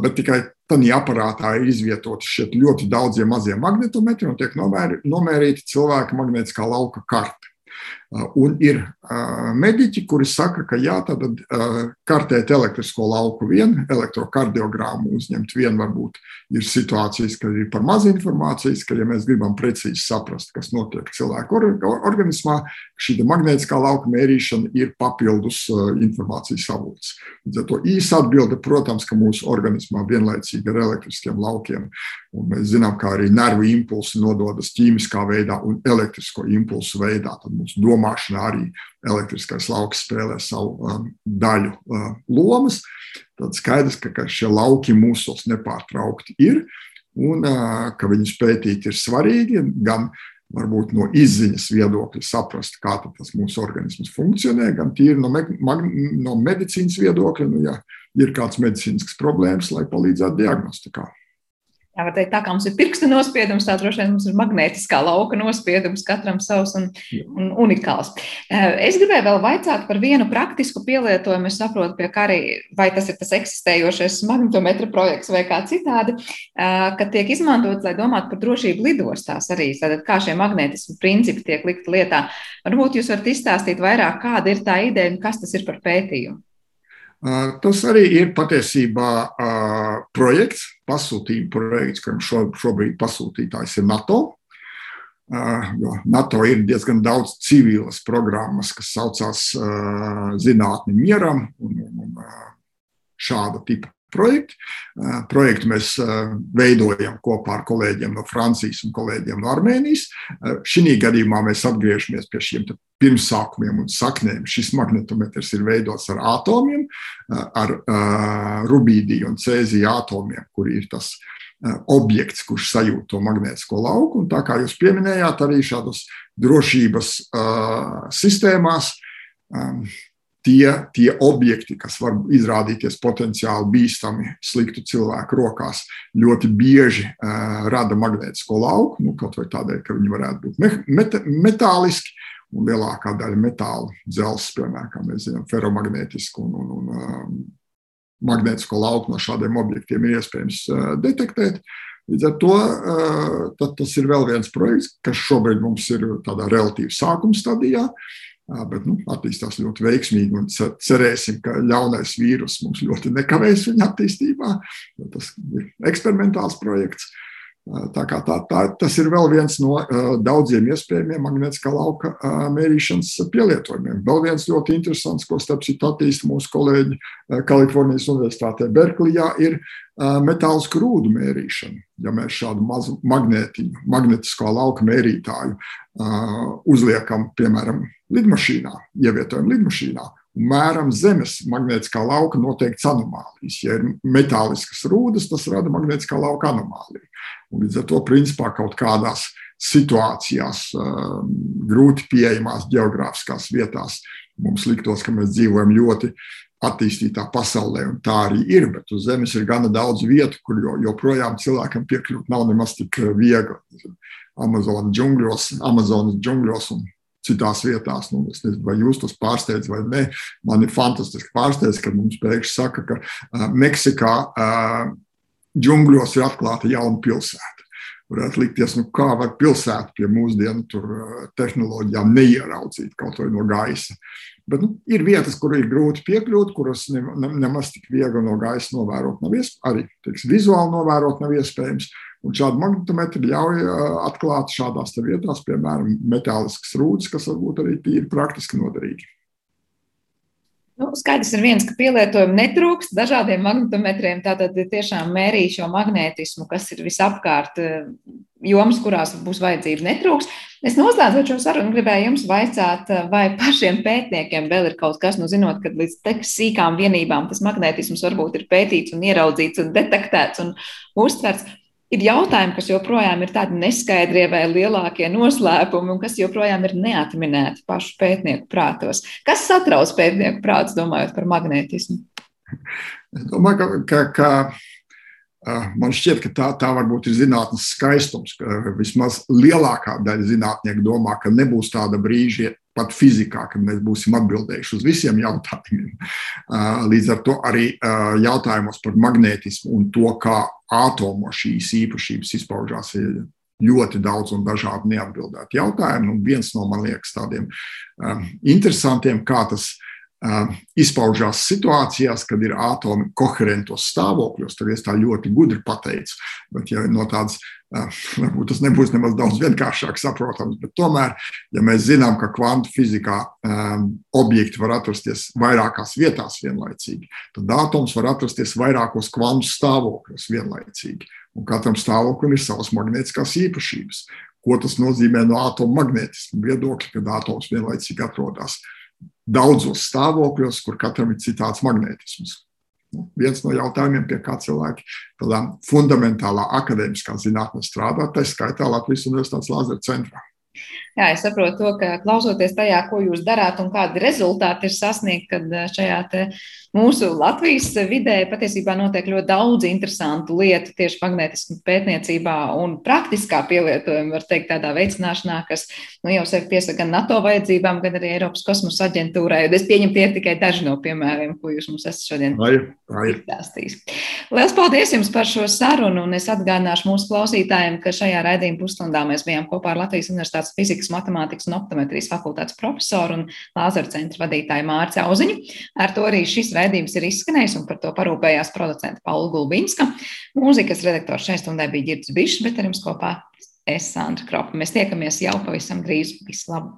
bet tikai Tādā aparātā ir izvietoti šie ļoti daudzie mazie magnetometri un tiek nomērīta cilvēka magnētiskā lauka karte. Un ir mediķi, kuri saka, ka jā, tad kartēt elektrisko lauku vien, elektrokardiogrammu uzņemt vien, varbūt ir situācijas, kad ir par maz informācijas, ka, ja mēs gribam precīzi saprast, kas notiek cilvēku organismā, šī magnētiskā lauka mērīšana ir papildus informācijas avots. Līdz ar to īsa atbilde, protams, ka mūsu organismā vienlaicīgi ar elektriskiem laukiem, un mēs zinām, kā arī nervu impulsi nododas ķīmiskā veidā un elektrisko impulsu veidā. Tad mūsu domāšanā arī elektriskais lauks spēlē savu um, daļu uh, lomas. Tad skaidrs, ka, ka šie lauki mūsos nepārtraukti ir un uh, ka viņus pētīt ir svarīgi gan varbūt no izziņas viedokļa saprast, kā tas mūsu organisms funkcionē, gan tīri no, me, no medicīnas viedokļa, nu, ja ir kāds medicīnisks problēmas, lai palīdzētu diagnostikā. Jā, var teikt, tā kā mums ir pirksta nospiedums, tā droši vien mums ir magnētiskā lauka nospiedums, katram savs un, un unikāls. Eh, es gribēju vēl vaicāt par vienu praktisku pielietojumu. Es saprotu, pie kā arī, vai tas ir tas eksistējošais magnetometra projekts vai kā citādi, eh, ka tiek izmantots, lai domātu par drošību lidostās arī. Tātad, kā šie magnētismu principi tiek likti lietā. Varbūt jūs varat izstāstīt vairāk, kāda ir tā ideja un kas tas ir par pētījumu. Tas arī ir patiesībā projekts, pasūtījuma projekts, kuram šobrīd pasūtītājs ir NATO. Jo NATO ir diezgan daudz civilas programmas, kas saucās Zinātni mieram un, un šāda tipa projekti. Projektu mēs veidojam kopā ar kolēģiem no Francijas un kolēģiem no Armēnijas. Šī gadījumā mēs atgriežamies pie šiem pirmsākumiem un saknēm. Šis magnetometrs ir veidots ar atomiem, ar rubīdiju un cēziju atomiem, kur ir tas objekts, kurš sajūt to magnētisko lauku. Un tā kā jūs pieminējāt, arī šādas drošības sistēmās tie, tie objekti, kas var izrādīties potenciāli bīstami sliktu cilvēku rokās, ļoti bieži uh, rada magnētisko lauku, nu, kaut vai tādēļ, ka viņi varētu būt met metāliski. Un lielākā daļa metāla, dzelzs, piemēram, kā mēs zinām, ferromagnētisku un, un, un um, magnētisko lauku no šādiem objektiem ir iespējams uh, detektēt. Līdz ar to uh, tas ir vēl viens projekts, kas šobrīd mums ir tādā relatīvi sākuma stadijā. Uh, Bet nu, attīstās ļoti veiksmīgi un cerēsim, ka ļaunais vīrus mums ļoti nekavēs viņa attīstībā. Tas ir eksperimentāls projekts. Tā tā, tā, tas ir vēl viens no uh, daudziem iespējamiem magnētiskā lauka uh, mērīšanas pielietojumiem. Vēl viens ļoti interesants, ko starp citu attīsta mūsu kolēģi Kalifornijas Universitātē Berklijā, ir metāla skrūdu mērīšana. Ja mēs šādu mazu magnētiņu, magnetisko lauka mērītāju uzliekam, piemēram, lidmašīnā, ievietojam lidmašīnā mēram zemes magnētiskā lauka noteikts anomālijas. Ja ir metāliskas rūdas, tas rada magnētiskā lauka anomāliju. Un līdz ar to, principā, kaut kādās situācijās, grūti pieejamās geogrāfiskās vietās. Mums liktos, ka mēs dzīvojam ļoti attīstītā pasaulē, un tā arī ir. Bet uz Zemes ir gana daudz vietu, kur joprojām cilvēkam piekļūt nav nemaz tik viegli. Amazonas džungļos, Amazonas džungļos un citās vietās. Nu, es nezinu, vai jūs tos pārsteidz vai nē. Man ir fantastiski pārsteigts, ka mums pēkšņi saka, ka uh, Meksikā uh, džungļos ir atklāta jauna pilsēta. Varētu likties, nu, kā var pilsētu pie mūsdienu tur, uh, tehnoloģijām neieraudzīt kaut vai no gaisa. Bet nu, ir vietas, kur ir grūti piekļūt, kuras ne, ne, nemaz tik viegli no gaisa novērot nav. Arī teiks, vizuāli novērot nav iespējams. Un šādi magnetometri ļauj atklāt šādās vietās, piemēram, metāliskas rūdas, kas varbūt arī tīri praktiski noderīgi. Nu, skaidrs ir viens, ka pielietojumu netrūkst dažādiem magnetometriem. Tātad tiešām mērīja šo magnētismu, kas ir visapkārt jomas, kurās būs vajadzība netrūks. Es noslēdzot šo sarunu, gribēju jums vaicāt, vai pašiem pētniekiem vēl ir kaut kas, nu, zinot, ka līdz tik sīkām vienībām tas magnētisms varbūt ir pētīts un ieraudzīts un detektēts un uztverts ir jautājumi, kas joprojām ir tādi neskaidrie vai lielākie noslēpumi, un kas joprojām ir neatminēti pašu pētnieku prātos. Kas satrauc pētnieku prātus, domājot par magnētismu? Es domāju, ka, ka, ka man šķiet, ka tā, tā varbūt ir zinātnes skaistums. Vismaz lielākā daļa zinātnieku domā, ka nebūs tāda brīža, pat fizikā, kad mēs būsim atbildējuši uz visiem jautājumiem. Līdz ar to arī jautājumos par magnētismu un to, kā atomo šīs īpašības izpaužās, ir ļoti daudz un dažādi neatbildēti jautājumi. Un viens no, man liekas, tādiem interesantiem, kā tas izpaužās situācijās, kad ir atomi koherentos stāvokļos. Tad es tā ļoti gudri pateicu, bet ja no tādas Varbūt tas nebūs nemaz daudz vienkāršāk saprotams, bet tomēr, ja mēs zinām, ka kvantu fizikā objekti var atrasties vairākās vietās vienlaicīgi, tad atoms var atrasties vairākos kvantu stāvokļos vienlaicīgi. Un katram stāvoklim ir savas magnētiskās īpašības. Ko tas nozīmē no atoma magnētisma viedokļa, kad atoms vienlaicīgi atrodas daudzos stāvokļos, kur katram ir citāds magnētisms. Nu, viens no jautājumiem, pie kā cilvēki tādā fundamentālā akadēmiskā zinātnē strādā, tā skaitā Latvijas Universitātes Lāzera centrā. Jā, es saprotu to, ka klausoties tajā, ko jūs darāt un kādi rezultāti ir sasniegti, kad eh, šajā mūsu Latvijas vidē patiesībā notiek ļoti daudz interesantu lietu tieši magnētiskā pētniecībā un praktiskā pielietojuma, var teikt, tādā veicināšanā, kas nu, jau sevi piesaka gan NATO vajadzībām, gan arī Eiropas kosmosa aģentūrai. Es pieņemu, tie ir tikai daži no piemēriem, ko jūs mums esat šodien izstāstījis. Lielas paldies jums par šo sarunu, un es atgādināšu mūsu klausītājiem, ka šajā raidījuma pusstundā mēs bijām kopā ar Latvijas Universitātes fizikas, matemātikas un optometrijas fakultātes profesoru un Lāzara centra vadītāju Mārci Auziņu. Ar to arī šis raidījums ir izskanējis, un par to parūpējās producenta Paula Gulbinska. Mūzikas redaktors šai stundai bija Girts Bišs, bet ar jums kopā es Sandra Kropa. Mēs tiekamies jau pavisam drīz. Visu labu!